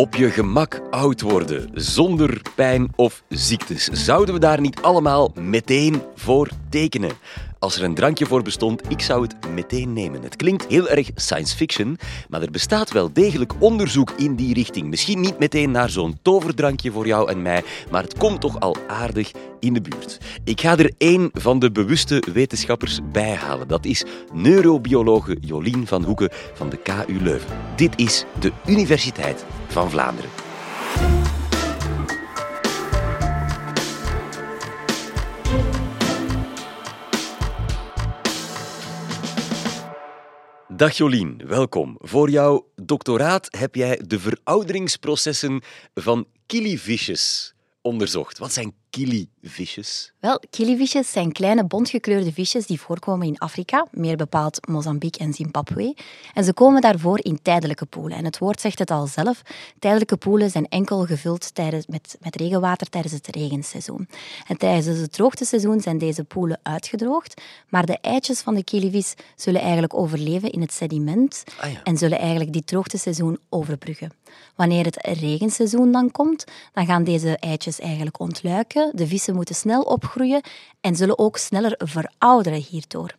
Op je gemak oud worden, zonder pijn of ziektes. Zouden we daar niet allemaal meteen voor tekenen? Als er een drankje voor bestond, ik zou het meteen nemen. Het klinkt heel erg science fiction, maar er bestaat wel degelijk onderzoek in die richting. Misschien niet meteen naar zo'n toverdrankje voor jou en mij, maar het komt toch al aardig in de buurt. Ik ga er één van de bewuste wetenschappers bij halen. Dat is neurobiologe Jolien van Hoeken van de KU Leuven. Dit is de Universiteit van Vlaanderen. Dag Jolien, welkom. Voor jouw doctoraat heb jij de verouderingsprocessen van killivisjes onderzocht. Wat zijn killivisjes? Wel, killivisjes zijn kleine bontgekleurde visjes die voorkomen in Afrika, meer bepaald Mozambique en Zimbabwe. En ze komen daarvoor in tijdelijke poelen. En het woord zegt het al zelf. Tijdelijke poelen zijn enkel gevuld tijdens, met, met regenwater tijdens het regenseizoen. En tijdens het droogteseizoen zijn deze poelen uitgedroogd, maar de eitjes van de killivis zullen eigenlijk overleven in het sediment Ah ja. en zullen eigenlijk dit droogteseizoen overbruggen. Wanneer het regenseizoen dan komt, dan gaan deze eitjes eigenlijk ontluiken. De vissen moeten snel opgroeien en zullen ook sneller verouderen hierdoor.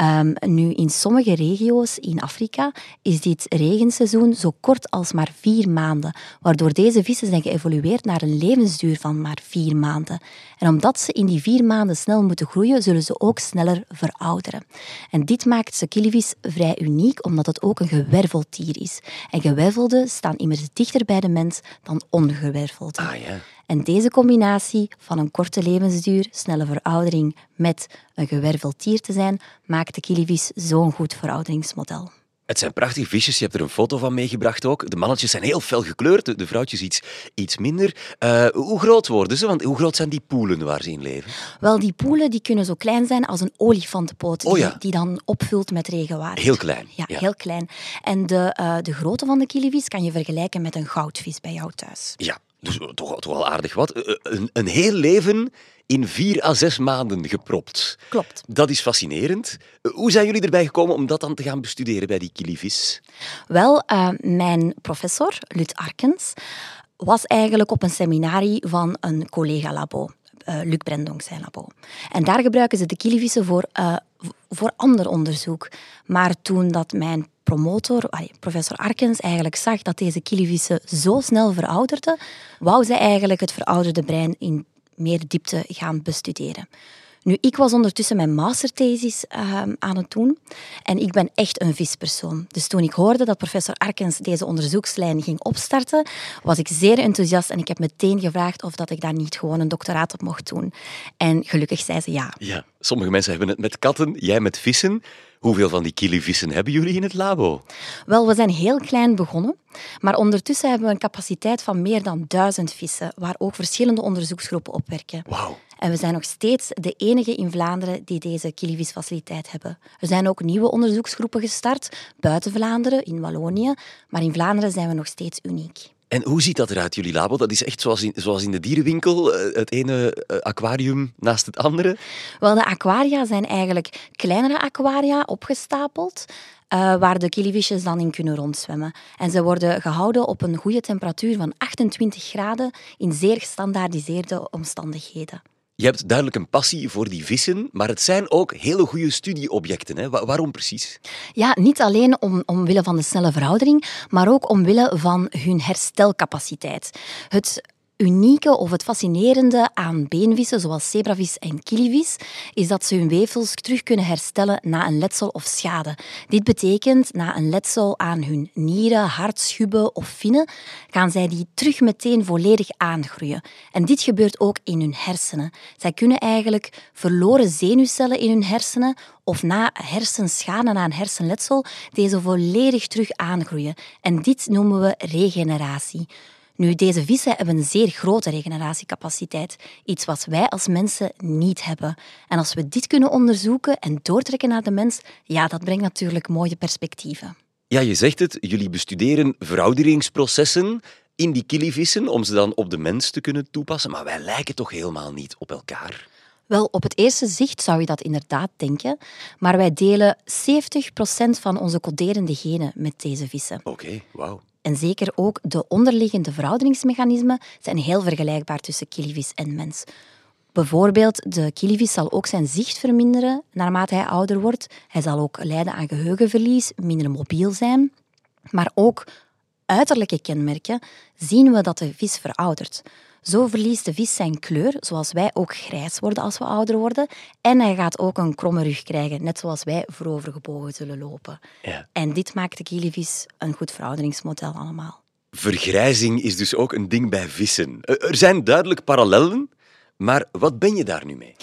Ehm, nu, in sommige regio's in Afrika is dit regenseizoen zo kort als maar vier maanden, waardoor deze vissen zijn geëvolueerd naar een levensduur van maar vier maanden. En omdat ze in die vier maanden snel moeten groeien, zullen ze ook sneller verouderen. En dit maakt killivis vrij uniek, omdat het ook een gewerveld dier is. En gewervelden staan immers dichter bij de mens dan ongewervelden. Ah ja. En deze combinatie van een korte levensduur, snelle veroudering met een gewerveld dier te zijn, maakt de killivis zo'n goed verouderingsmodel. Het zijn prachtige visjes. Je hebt er een foto van meegebracht ook. De mannetjes zijn heel fel gekleurd, de- vrouwtjes iets, iets minder. Eh, hoe groot worden ze? Want hoe groot zijn die poelen waar ze in leven? Wel, die poelen die kunnen zo klein zijn als een olifantenpoot, Oh ja. die, die dan opvult met regenwater. Heel klein, Ja, ja. heel klein. En de, eh, de grootte van de killivis kan je vergelijken met een goudvis bij jou thuis. Ja, dus eh, toch, toch wel aardig wat. Eh, eh, Een, een heel leven in vier à zes maanden gepropt. Klopt. Dat is fascinerend. Hoe zijn jullie erbij gekomen om dat dan te gaan bestuderen bij die killivis? Wel, mijn professor, Lut Arkens, was eigenlijk op een seminarie van een collega-labo. Luc Brendonk zijn labo. En daar gebruiken ze de killivissen voor, voor ander onderzoek. Maar toen dat mijn promotor, professor Arkens, eigenlijk zag dat deze killivissen zo snel verouderden, wou ze eigenlijk het verouderde brein in meer diepte gaan bestuderen. Nu, ik was ondertussen mijn masterthesis ehm, aan het doen en ik ben echt een vispersoon. Dus toen ik hoorde dat professor Arkens deze onderzoekslijn ging opstarten, was ik zeer enthousiast en ik heb meteen gevraagd of dat ik daar niet gewoon een doctoraat op mocht doen. En gelukkig zei ze ja. Ja, sommige mensen hebben het met katten, jij met vissen. Hoeveel van die killivissen hebben jullie in het labo? Wel, we zijn heel klein begonnen, maar ondertussen hebben we een capaciteit van meer dan duizend vissen, waar ook verschillende onderzoeksgroepen op werken. Wauw. En we zijn nog steeds de enige in Vlaanderen die deze killivisfaciliteit hebben. Er zijn ook nieuwe onderzoeksgroepen gestart, buiten Vlaanderen, in Wallonië, maar in Vlaanderen zijn we nog steeds uniek. En hoe ziet dat eruit, jullie labo? Dat is echt zoals in, zoals in de dierenwinkel, eh, het ene eh, aquarium naast het andere. Wel, de aquaria zijn eigenlijk kleinere aquaria opgestapeld, eh, waar de killivisjes dan in kunnen rondzwemmen. En ze worden gehouden op een goede temperatuur van 28 graden in zeer gestandaardiseerde omstandigheden. Je hebt duidelijk een passie voor die vissen, maar het zijn ook hele goede studieobjecten. Hè? Wa- waarom precies? Ja, niet alleen om, omwille van de snelle veroudering, maar ook omwille van hun herstelcapaciteit. Het unieke of het fascinerende aan beenvissen, zoals zebravis en killivis, is dat ze hun weefsels terug kunnen herstellen na een letsel of schade. Dit betekent, na een letsel aan hun nieren, hart, schubben of vinnen, gaan zij die terug meteen volledig aangroeien. En dit gebeurt ook in hun hersenen. Zij kunnen eigenlijk verloren zenuwcellen in hun hersenen of na hersenschade, na een hersenletsel, deze volledig terug aangroeien. En dit noemen we regeneratie. Nu, deze vissen hebben een zeer grote regeneratiecapaciteit, iets wat wij als mensen niet hebben. En als we dit kunnen onderzoeken en doortrekken naar de mens, ja, dat brengt natuurlijk mooie perspectieven. Ja, je zegt het, jullie bestuderen verouderingsprocessen in die killivissen om ze dan op de mens te kunnen toepassen, maar wij lijken toch helemaal niet op elkaar. Wel, op het eerste zicht zou je dat inderdaad denken, maar wij delen 70% van onze coderende genen met deze vissen. Oké, wauw. En zeker ook de onderliggende verouderingsmechanismen zijn heel vergelijkbaar tussen kilivis en mens. Bijvoorbeeld, de kilivis zal ook zijn zicht verminderen naarmate hij ouder wordt. Hij zal ook lijden aan geheugenverlies, minder mobiel zijn. Maar ook uiterlijke kenmerken zien we dat de vis veroudert. Zo verliest de vis zijn kleur, zoals wij ook grijs worden als we ouder worden. En hij gaat ook een kromme rug krijgen, net zoals wij voorovergebogen zullen lopen. Ja. En dit maakt de kilivis een goed verouderingsmodel allemaal. Vergrijzing is dus ook een ding bij vissen. Er zijn duidelijk parallellen, maar wat ben je daar nu mee?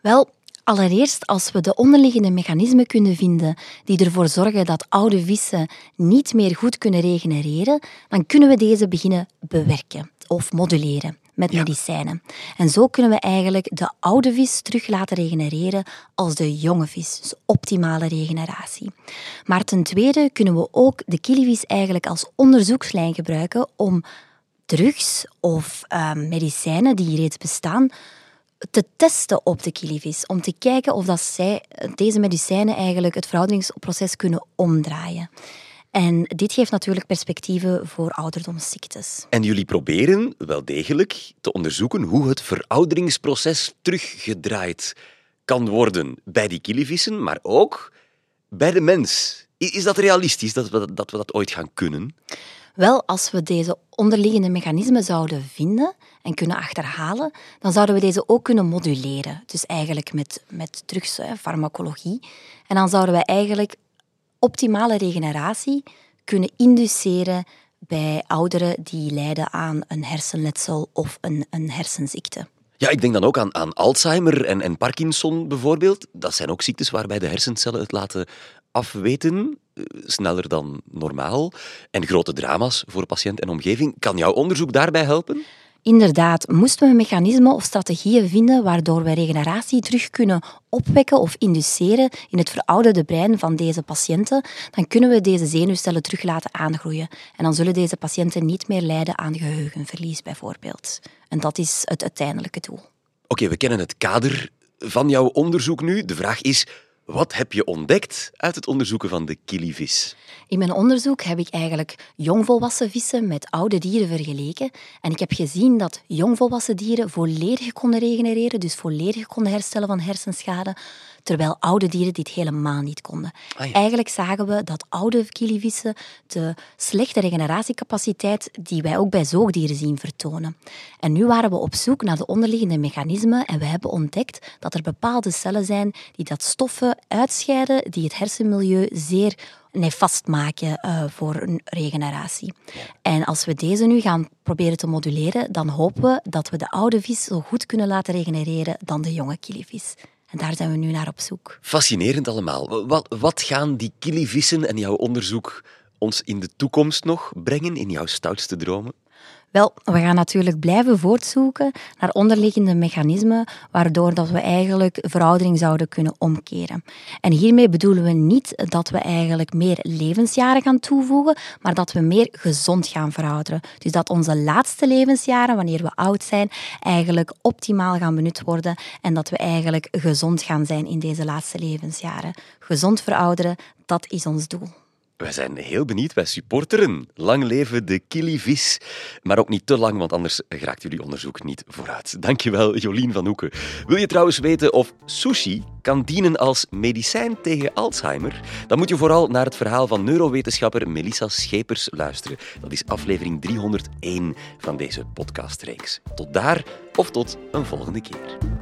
Wel, allereerst als we de onderliggende mechanismen kunnen vinden die ervoor zorgen dat oude vissen niet meer goed kunnen regenereren, dan kunnen we deze beginnen bewerken of moduleren met medicijnen. En zo kunnen we eigenlijk de oude vis terug laten regenereren als de jonge vis, dus optimale regeneratie. Maar ten tweede kunnen we ook de kilivis eigenlijk als onderzoekslijn gebruiken om drugs of uh, medicijnen die reeds bestaan te testen op de kilivis, om te kijken of dat zij, deze medicijnen eigenlijk het verouderingsproces kunnen omdraaien. En dit geeft natuurlijk perspectieven voor ouderdomsziektes. En jullie proberen wel degelijk te onderzoeken hoe het verouderingsproces teruggedraaid kan worden bij die kilivissen, maar ook bij de mens. Is dat realistisch dat we dat, we dat ooit gaan kunnen? Wel, als we deze onderliggende mechanismen zouden vinden en kunnen achterhalen, dan zouden we deze ook kunnen moduleren. Dus eigenlijk met, met drugs, farmacologie. En dan zouden we eigenlijk optimale regeneratie kunnen induceren bij ouderen die lijden aan een hersenletsel of een, een hersenziekte. Ja, ik denk dan ook aan, aan Alzheimer en, en Parkinson bijvoorbeeld. Dat zijn ook ziektes waarbij de hersencellen het laten afweten, eh, sneller dan normaal. En grote drama's voor patiënt en omgeving. Kan jouw onderzoek daarbij helpen? Inderdaad, moesten we mechanismen of strategieën vinden waardoor we regeneratie terug kunnen opwekken of induceren in het verouderde brein van deze patiënten, dan kunnen we deze zenuwcellen terug laten aangroeien. En dan zullen deze patiënten niet meer lijden aan geheugenverlies bijvoorbeeld. En dat is het uiteindelijke doel. Oké, we kennen het kader van jouw onderzoek nu. De vraag is, wat heb je ontdekt uit het onderzoeken van de kilivis? In mijn onderzoek heb ik eigenlijk jongvolwassen vissen met oude dieren vergeleken. En ik heb gezien dat jongvolwassen dieren volledig konden regenereren, dus volledig konden herstellen van hersenschade, terwijl oude dieren dit helemaal niet konden. Ah, ja. Eigenlijk zagen we dat oude kilivissen de slechte regeneratiecapaciteit die wij ook bij zoogdieren zien vertonen. En nu waren we op zoek naar de onderliggende mechanismen en we hebben ontdekt dat er bepaalde cellen zijn die dat stoffen uitscheiden die het hersenmilieu zeer nefast maken uh, voor een regeneratie. En als we deze nu gaan proberen te moduleren, dan hopen we dat we de oude vis zo goed kunnen laten regenereren dan de jonge kilivis. En daar zijn we nu naar op zoek. Fascinerend allemaal. Wat, wat gaan die kilivissen en jouw onderzoek ons in de toekomst nog brengen, in jouw stoutste dromen? Wel, we gaan natuurlijk blijven voortzoeken naar onderliggende mechanismen waardoor dat we eigenlijk veroudering zouden kunnen omkeren. En hiermee bedoelen we niet dat we eigenlijk meer levensjaren gaan toevoegen, maar dat we meer gezond gaan verouderen. Dus dat onze laatste levensjaren, wanneer we oud zijn, eigenlijk optimaal gaan benut worden en dat we eigenlijk gezond gaan zijn in deze laatste levensjaren. Gezond verouderen, dat is ons doel. Wij zijn heel benieuwd, wij supporteren. Lang leven de kilivis. Maar ook niet te lang, want anders geraakt jullie onderzoek niet vooruit. Dankjewel, Jolien van Hoeken. Wil je trouwens weten of sushi kan dienen als medicijn tegen Alzheimer? Dan moet je vooral naar het verhaal van neurowetenschapper Melissa Schepers luisteren. Dat is aflevering 301 van deze podcastreeks. Tot daar of tot een volgende keer.